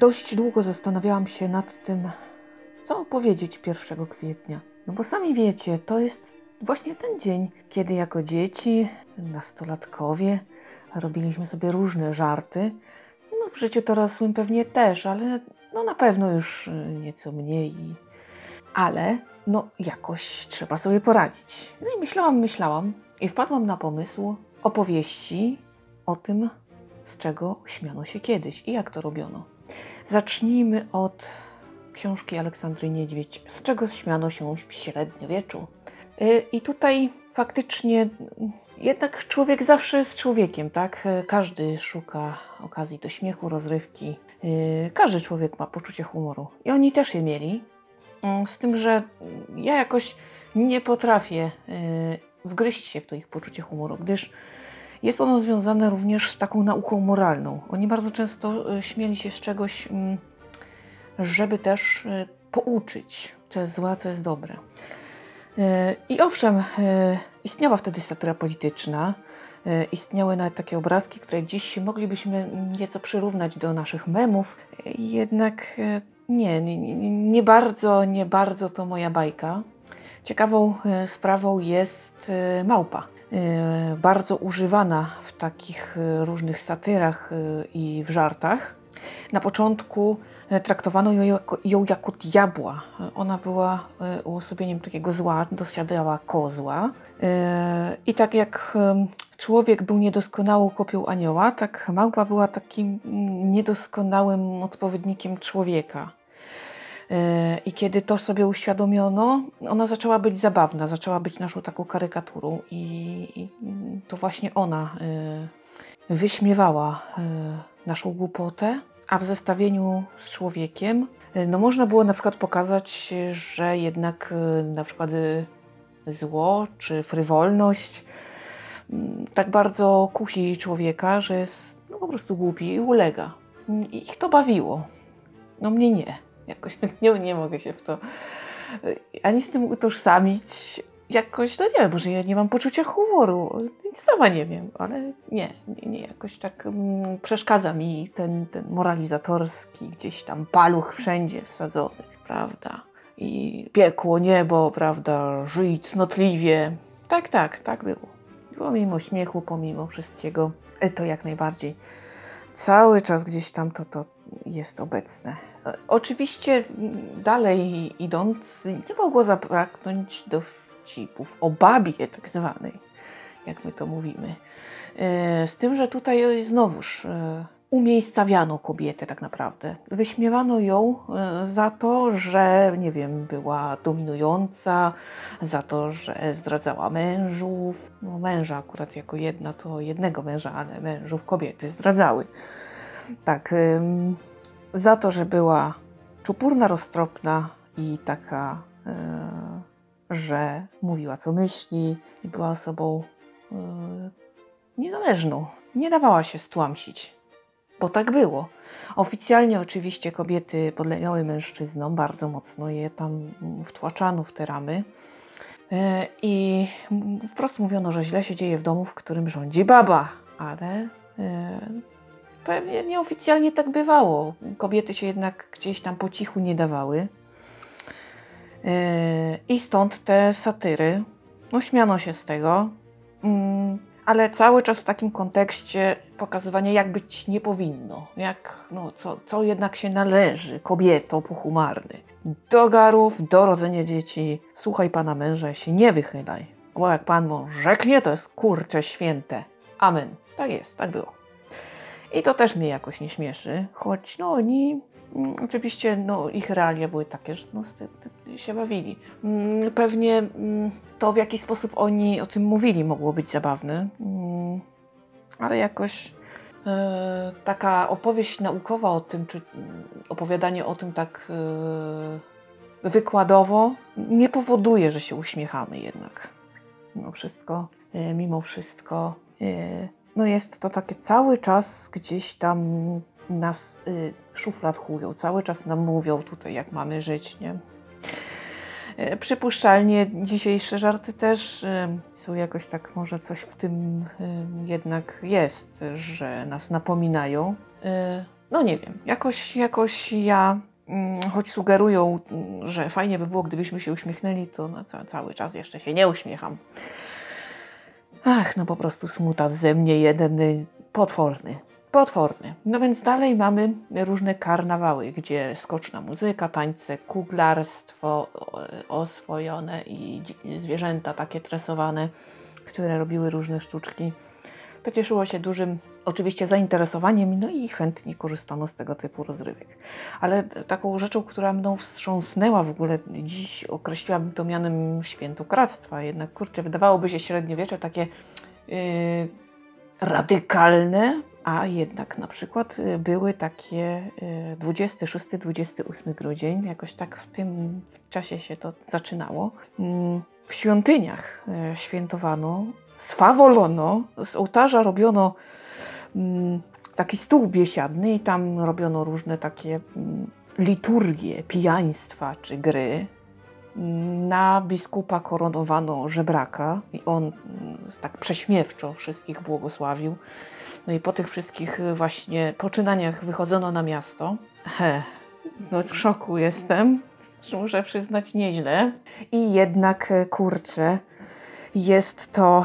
dość długo zastanawiałam się nad tym, co powiedzieć 1 kwietnia. No bo sami wiecie, to jest właśnie ten dzień, kiedy jako dzieci, nastolatkowie, robiliśmy sobie różne żarty. No w życiu dorosłym pewnie też, ale no na pewno już y, nieco mniej. Ale no jakoś trzeba sobie poradzić. No i myślałam, myślałam i wpadłam na pomysł opowieści o tym, z czego śmiano się kiedyś i jak to robiono. Zacznijmy od książki Aleksandry Niedźwiedź, z czego śmiano się w średniowieczu. Y, I tutaj faktycznie mm, jednak człowiek zawsze jest człowiekiem, tak? Y, Każdy szuka okazji do śmiechu, rozrywki. Y, Każdy człowiek ma poczucie humoru. I oni też je mieli. Mm, Z tym, że ja jakoś nie potrafię wgryźć się w to ich poczucie humoru, gdyż jest ono związane również z taką nauką moralną. Oni bardzo często y, śmieli się z czegoś, mm, żeby też y, pouczyć, co jest złe, co jest dobre. Y, I owszem, istniała wtedy satyra polityczna, istniały nawet takie obrazki, które dziś moglibyśmy nieco przyrównać do naszych memów, jednak nie, nie, nie, bardzo, nie bardzo to moja bajka. Ciekawą sprawą jest małpa. Y, Bardzo używana w takich y, różnych satyrach y, i w żartach. Na początku traktowano ją jako, ją jako diabła. Ona była uosobieniem takiego zła, dosiadała kozła. I tak jak człowiek był niedoskonałą kopią anioła, tak małpa była takim mm, niedoskonałym odpowiednikiem człowieka. E, I kiedy to sobie uświadomiono, ona zaczęła być zabawna, zaczęła być naszą taką karykaturą, i, to właśnie ona e, wyśmiewała e, naszą głupotę, a w zestawieniu z człowiekiem, no można było na przykład pokazać, że jednak na przykład zło czy frywolność mm, tak bardzo kusi człowieka, że jest no, po prostu głupi i ulega. Ich to bawiło. No mnie nie. Jakoś nie, nie mogę się w to ani z tym utożsamić. Jakoś, no nie wiem, może ja nie mam poczucia humoru. Nic sama nie wiem, ale nie, nie, nie jakoś tak mm, przeszkadza mi ten, ten moralizatorski gdzieś tam paluch wszędzie wsadzony, prawda? I piekło, niebo, prawda? Żyj cnotliwie. Tak, tak, tak było. Pomimo śmiechu, pomimo wszystkiego, to jak najbardziej. Cały czas gdzieś tam to, to jest obecne. Oczywiście dalej idąc, nie mogło zabraknąć dowcipów o babie tak zwanej, jak my to mówimy. E, Z tym, że tutaj znowuż e, umiejscawiano kobietę tak naprawdę. Wyśmiewano ją e, za to, że nie wiem, była dominująca, za to, że zdradzała mężów. No męża akurat jako jedna to jednego męża, ale mężów kobiety zdradzały. Tak, za to, że była czupurna, roztropna i taka, e, że mówiła co myśli i była osobą e, niezależną. Nie dawała się stłamsić, bo tak było. Oficjalnie oczywiście kobiety podlegały mężczyznom, bardzo mocno je tam wtłaczano w te ramy. E, I wprost mówiono, że źle się dzieje w domu, w którym rządzi baba, ale pewnie nieoficjalnie tak bywało. Kobiety się jednak gdzieś tam po cichu nie dawały. Yy, I stąd te satyry. No, śmiano się z tego, mm, ale cały czas w takim kontekście pokazywania, jak być nie powinno. Jak, no, co, co jednak się należy kobietom pochumarny. Do garów, do rodzenia dzieci. Słuchaj pana męża, się nie wychylaj. Bo jak pan mąż rzeknie, to jest kurcze święte. Amen. Tak jest, tak było. I to też mnie jakoś nie śmieszy, choć no oni, mm, oczywiście no, ich realia były takie, że no, się bawili. Mm, Pewnie mm, to w jaki sposób oni o tym mówili mogło być zabawne, ale jakoś e, taka opowieść naukowa o tym, czy opowiadanie o tym tak e, wykładowo nie powoduje, że się uśmiechamy jednak. Mimo wszystko, e, mimo wszystko no jest to takie cały czas gdzieś tam nas y, szufladkują, cały czas nam mówią tutaj, jak mamy żyć, nie? E, Przypuszczalnie dzisiejsze żarty też y, są jakoś tak, może coś w tym y, jednak jest, że nas napominają. Y, no nie wiem, jakoś, jakoś ja, mm, choć sugerują, mm, że fajnie by było, gdybyśmy się uśmiechnęli, to na ca cały czas jeszcze się nie uśmiecham. Ach, no po prostu smuta ze mnie jeden y, potworny. Potworny. No więc dalej mamy różne karnawały, gdzie skoczna muzyka, tańce, kuglarstwo oswojone i zwierzęta takie tresowane, które robiły różne sztuczki. To cieszyło się dużym oczywiście zainteresowaniem, no i chętnie korzystano z tego typu rozrywek. Ale taką rzeczą, która mną wstrząsnęła w ogóle, dziś określiłabym to mianem świętokradztwa, jednak kurczę, wydawałoby się średniowiecze takie yy, radykalne, a jednak na przykład y, były takie 26-28 y, grudzień, jakoś tak w tym czasie się to zaczynało. Mm, w świątyniach y, świętowano, swawolono, z ołtarza robiono taki stół biesiadny i tam robiono różne takie mm, liturgie, pijaństwa czy gry. Na biskupa koronowano żebraka i on tak prześmiewczo wszystkich błogosławił. No i po tych wszystkich y, właśnie poczynaniach wychodzono na miasto. He, no w szoku jestem, muszę przyznać nieźle. I jednak, y, kurczę, jest to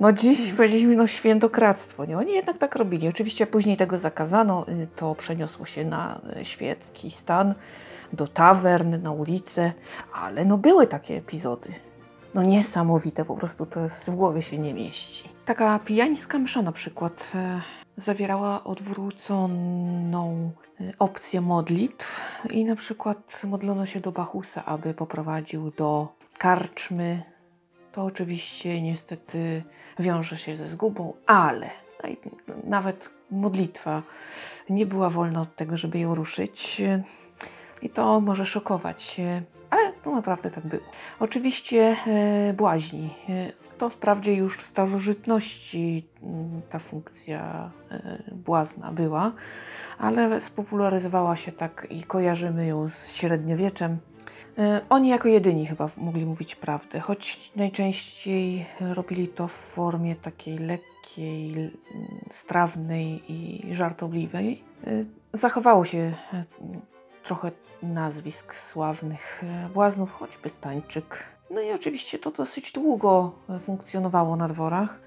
no dziś powiedzieliśmy no świętokradztwo. Nie? Oni jednak tak robili. Oczywiście później tego zakazano. Y, to przeniosło się na świecki stan, do tawern, na ulice, ale no były takie epizody. No niesamowite, po prostu to jest, w głowie się nie mieści. Taka pijańska msza na przykład e, zawierała odwróconą e, opcję modlitw i na przykład modlono się do Bachusa, aby poprowadził do karczmy. To oczywiście niestety wiąże się ze zgubą, ale nawet modlitwa nie była wolna od tego, żeby ją ruszyć. I to może szokować, ale to naprawdę tak było. Oczywiście e, błaźni. To wprawdzie już w starożytności mm, ta funkcja e, błazna była, ale spopularyzowała się tak i kojarzymy ją z średniowieczem. E, oni jako jedyni chyba mogli mówić prawdę, choć najczęściej robili to w formie takiej lekkiej, strawnej i żartobliwej. Zachowało się trochę nazwisk sławnych błaznów, choćby Stańczyk. No i oczywiście to dosyć długo funkcjonowało na dworach.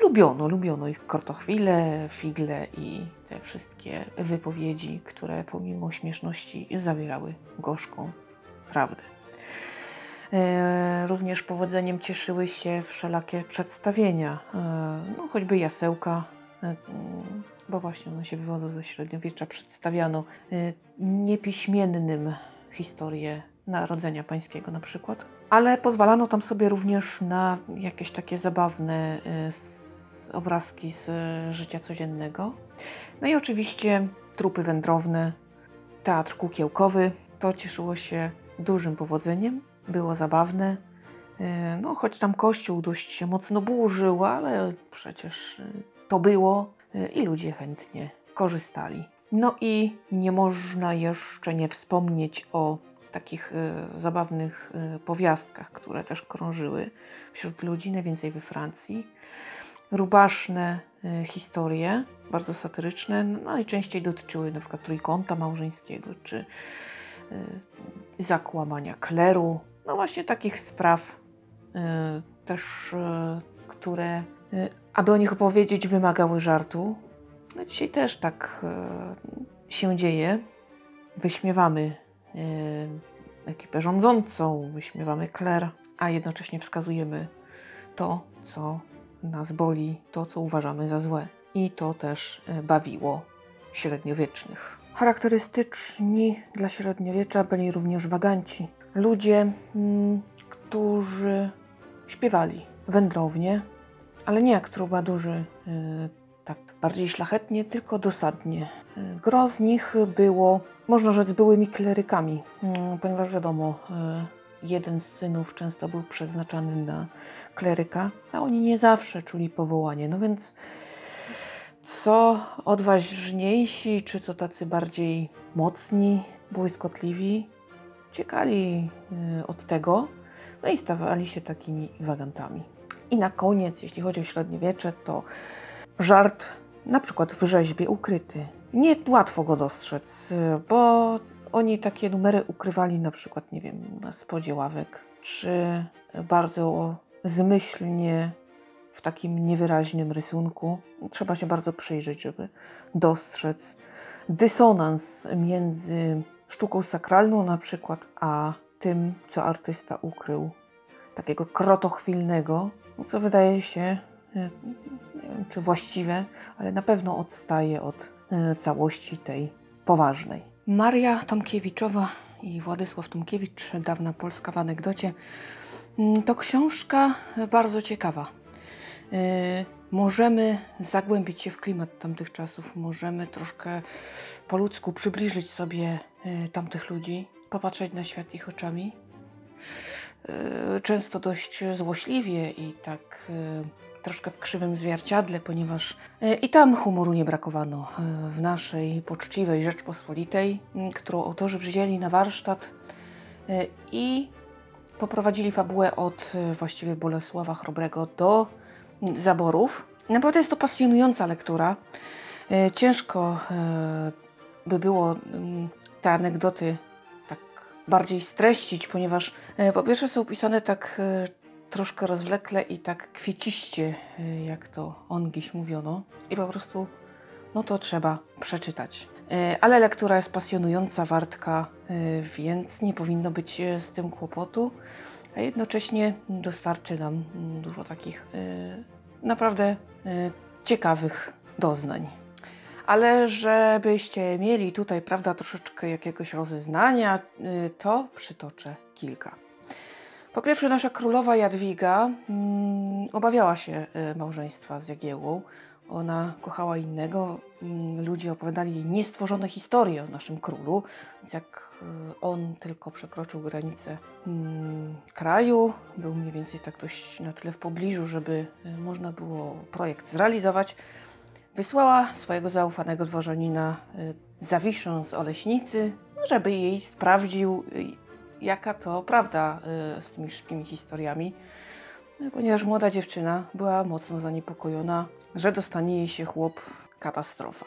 E, lubiono, lubiono ich kortochwile, figle i te wszystkie wypowiedzi, które pomimo śmieszności zawierały gorzką prawdę. E, również powodzeniem cieszyły się wszelakie przedstawienia, e, no, choćby jasełka, bo właśnie one się wywodzą ze średniowiecza, przedstawiano niepiśmiennym historię Narodzenia Pańskiego na przykład, ale pozwalano tam sobie również na jakieś takie zabawne obrazki z życia codziennego. No i oczywiście trupy wędrowne, teatr kukiełkowy. To cieszyło się dużym powodzeniem, było zabawne. Y, no, choć tam kościół dość się mocno burzył, ale przecież to było. I ludzie chętnie korzystali. No i nie można jeszcze nie wspomnieć o takich zabawnych powiastkach, które też krążyły wśród ludzi, najwięcej we Francji. Rubaszne y, historie, bardzo satyryczne, no, najczęściej dotyczyły przykład trójkąta małżeńskiego, czy y, zakłamania kleru. No właśnie takich spraw y, też, które aby o nich opowiedzieć, wymagały żartu. No dzisiaj też tak się dzieje. Wyśmiewamy ekipę rządzącą, wyśmiewamy Claire, a jednocześnie wskazujemy to, co nas boli, to, co uważamy za złe. I to też e, bawiło średniowiecznych. Charakterystyczni dla średniowiecza byli również waganci. Ludzie, mm, którzy śpiewali wędrownie, ale nie jak trubadurzy, y, tak bardziej szlachetnie, tylko dosadnie. Y, gro z nich było, można rzec, byłymi klerykami, y, ponieważ wiadomo, jeden z synów często był przeznaczany na kleryka, a oni nie zawsze czuli powołanie. No więc co odważniejsi, czy co tacy bardziej mocni, błyskotliwi, uciekali od tego, no i stawali się takimi wagantami. I na koniec, jeśli chodzi o średniowiecze, to żart na przykład w rzeźbie ukryty. Nie łatwo go dostrzec, bo oni takie numery ukrywali na przykład, nie wiem, na spodzie ławek, czy bardzo zmyślnie w takim niewyraźnym rysunku. Trzeba się bardzo przyjrzeć, żeby dostrzec dysonans między sztuką sakralną na przykład, a tym, co artysta ukrył, takiego krotochwilnego, co wydaje się, e, nie wiem czy właściwe, ale na pewno odstaje od e, całości tej poważnej. Maria Tomkiewiczowa i Władysław Tomkiewicz, dawna Polska w anegdocie, mm, to książka bardzo ciekawa. E, możemy zagłębić się w klimat tamtych czasów, możemy troszkę po ludzku przybliżyć sobie tamtych ludzi, popatrzeć na świat ich oczami. E, często dość złośliwie i tak troszkę w krzywym zwierciadle, ponieważ e, i tam humoru nie brakowano w naszej poczciwej Rzeczpospolitej, którą autorzy wzięli na warsztat i poprowadzili fabułę od właściwie Bolesława Chrobrego do zaborów. Naprawdę jest to pasjonująca lektura. Ciężko by było te anegdoty bardziej streścić, ponieważ e, po pierwsze są pisane tak e, troszkę rozwlekle i tak kwieciście, e, jak to ongiś mówiono. I po prostu, no to trzeba przeczytać. Ale lektura jest pasjonująca, wartka, więc nie powinno być z tym kłopotu, a jednocześnie dostarczy nam mm, dużo takich naprawdę ciekawych doznań ale żebyście mieli tutaj, prawda, troszeczkę jakiegoś rozeznania, y, to przytoczę kilka. Po pierwsze, nasza królowa Jadwiga mm, obawiała się y, małżeństwa z Jagiełłą. Ona kochała innego. Mm, ludzie opowiadali jej niestworzone historie o naszym królu, więc jak y, on tylko przekroczył granicę mm, kraju, był mniej więcej tak dość na tyle w pobliżu, żeby można było projekt zrealizować, Wysłała swojego zaufanego dworzanina y, Zawiszę z Oleśnicy, no, żeby jej sprawdził, y, jaka to prawda y, z tymi wszystkimi historiami, no, ponieważ młoda dziewczyna była mocno zaniepokojona, że dostanie jej się chłop katastrofa.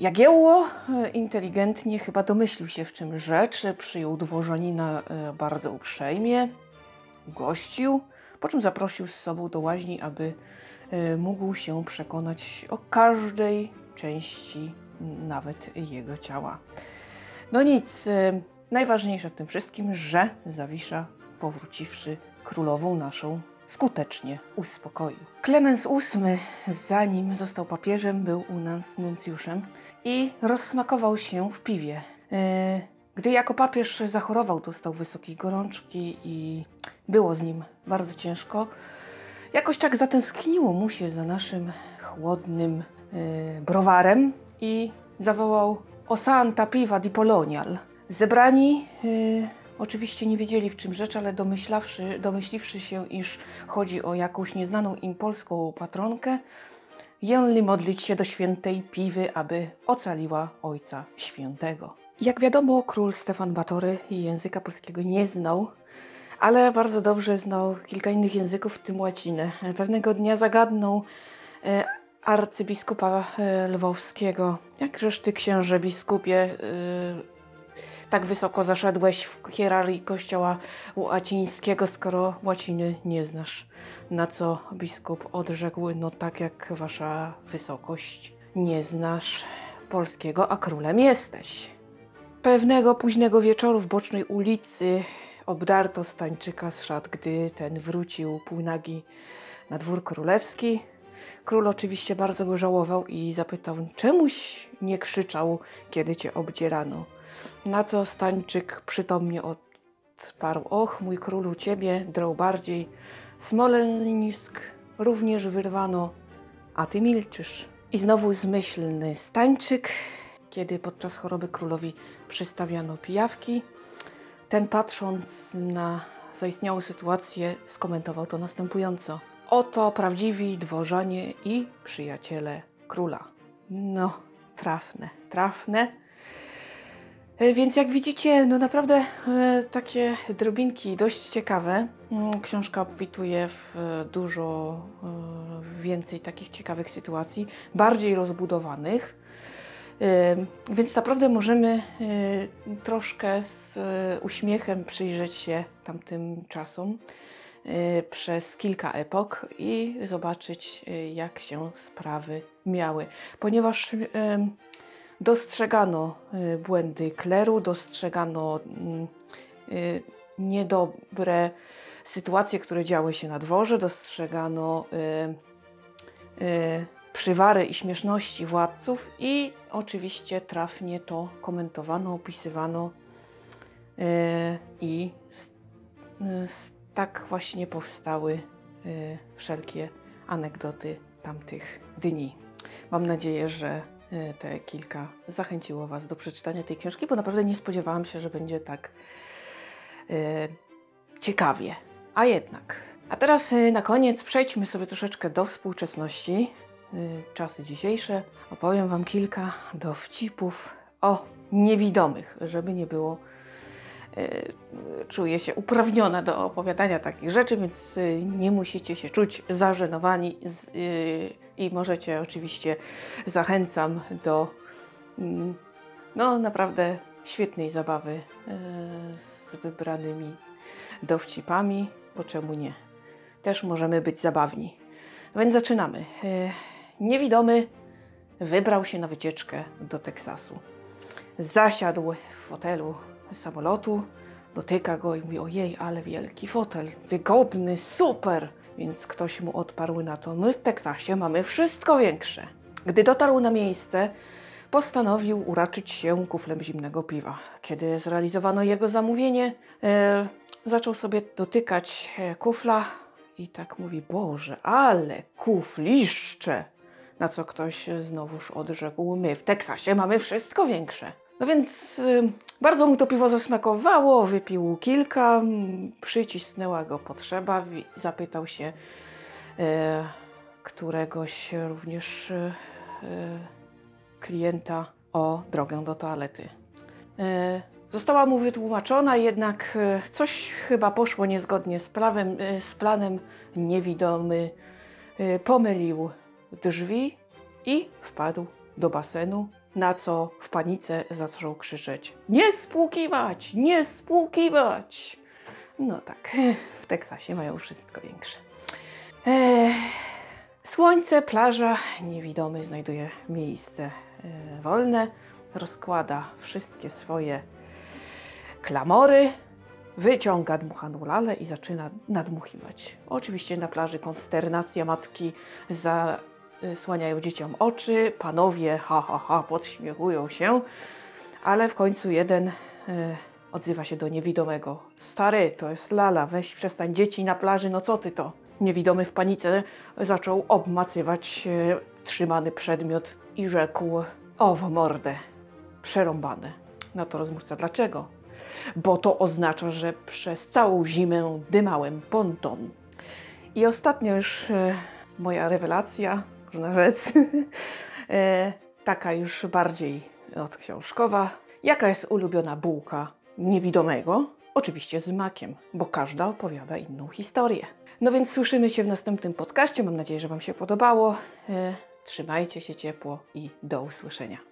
Jagiełło inteligentnie chyba domyślił się w czym rzecz, przyjął dworzanina bardzo uprzejmie, gościł, po czym zaprosił z sobą do łaźni, aby Y, mógł się przekonać o każdej części nawet jego ciała. No nic, y, najważniejsze w tym wszystkim, że Zawisza, powróciwszy królową naszą, skutecznie uspokoił. Klemens VIII, zanim został papieżem, był u nas nuncjuszem i rozsmakował się w piwie. Y, gdy jako papież zachorował, dostał wysokiej gorączki i było z nim bardzo ciężko. Jakoś tak zatęskniło mu się za naszym chłodnym yy, browarem i zawołał o Santa Piva di Polonial. Zebrani yy, oczywiście nie wiedzieli w czym rzecz, ale domyślawszy, domyśliwszy się, iż chodzi o jakąś nieznaną im polską patronkę, jęli modlić się do świętej Piwy, aby ocaliła Ojca Świętego. Jak wiadomo, król Stefan Batory języka polskiego nie znał, ale bardzo dobrze znał kilka innych języków, w tym łacinę. Pewnego dnia zagadnął e, arcybiskupa e, lwowskiego. Jakżeż ty, księże biskupie, e, tak wysoko zaszedłeś w hierarchii kościoła łacińskiego, skoro łaciny nie znasz? Na co biskup odrzekł, no tak jak wasza wysokość, nie znasz polskiego, a królem jesteś. Pewnego późnego wieczoru w bocznej ulicy Obdarto Stańczyka z szat, gdy ten wrócił półnagi na dwór królewski. Król oczywiście bardzo go żałował i zapytał, czemuś nie krzyczał, kiedy cię obdzierano. Na co Stańczyk przytomnie odparł, och, mój królu, ciebie drą bardziej. Smoleńsk również wyrwano, a ty milczysz. I znowu zmyślny Stańczyk, kiedy podczas choroby królowi przystawiano pijawki, ten patrząc na zaistniałą sytuację skomentował to następująco. Oto prawdziwi dworzanie i przyjaciele króla. No, trafne, trafne. E, Więc jak widzicie, no naprawdę e, takie drobinki dość ciekawe. Mm, Książka obfituje w e, dużo więcej takich ciekawych sytuacji, bardziej rozbudowanych. Więc naprawdę możemy troszkę z uśmiechem przyjrzeć się tamtym czasom przez kilka epok i zobaczyć, e, jak się sprawy miały. Ponieważ em, dostrzegano y, błędy kleru, dostrzegano y, niedobre sytuacje, które działy się na dworze, dostrzegano y, y, przywary i śmieszności władców i oczywiście trafnie to komentowano, opisywano y, i z, y, z, tak właśnie powstały y, wszelkie anegdoty tamtych dni. Mam nadzieję, że y, te kilka zachęciło Was do przeczytania tej książki, bo naprawdę nie spodziewałam się, że będzie tak y, ciekawie. A jednak. A teraz y, na koniec przejdźmy sobie troszeczkę do współczesności. Y, czasy dzisiejsze. Opowiem Wam kilka dowcipów o niewidomych, żeby nie było. Y, Czuję się uprawniona do opowiadania takich rzeczy, więc y, nie musicie się czuć zażenowani y, i możecie oczywiście zachęcam do mm, no naprawdę świetnej zabawy z wybranymi dowcipami, bo czemu nie? Też możemy być zabawni. No więc zaczynamy. Niewidomy wybrał się na wycieczkę do Teksasu. Zasiadł w fotelu samolotu, dotyka go i mówi: Ojej, ale wielki fotel, wygodny, super! Więc ktoś mu odparł na to: My w Teksasie mamy wszystko większe. Gdy dotarł na miejsce, postanowił uraczyć się kuflem zimnego piwa. Kiedy zrealizowano jego zamówienie, e, zaczął sobie dotykać e, kufla i tak mówi: Boże, ale kufliszcze! Na co ktoś znowuż odrzekł: My w Teksasie mamy wszystko większe. No więc y, bardzo mu to piwo zasmakowało, wypił kilka, mm, przycisnęła go potrzeba, zapytał się e, któregoś również e, klienta o drogę do toalety. Została mu wytłumaczona, jednak coś chyba poszło niezgodnie z, prawem, z planem. Niewidomy pomylił drzwi i wpadł do basenu, na co w panice zaczął krzyczeć: Nie spłukiwać! Nie spłukiwać! No tak, w Teksasie mają wszystko większe. Ech, słońce, plaża, niewidomy znajduje miejsce e, wolne, rozkłada wszystkie swoje klamory, wyciąga dmuchaną lalę i zaczyna nadmuchiwać. Oczywiście na plaży konsternacja matki zasłaniają dzieciom oczy, panowie ha ha ha podśmiechują się, ale w końcu jeden e, odzywa się do niewidomego. Stary, to jest lala, weź przestań dzieci na plaży, no co ty to? Niewidomy w panice zaczął obmacywać e, trzymany przedmiot i rzekł: O w mordę, przerąbane. Na to rozmówca, dlaczego? Bo to oznacza, że przez całą zimę dymałem ponton. I ostatnio już e, moja rewelacja, można rzec, e, taka już bardziej odksiążkowa. Jaka jest ulubiona bułka niewidomego? Oczywiście z makiem, bo każda opowiada inną historię. No więc słyszymy się w następnym podcaście. Mam nadzieję, że Wam się podobało. E, Trzymajcie się ciepło i do usłyszenia.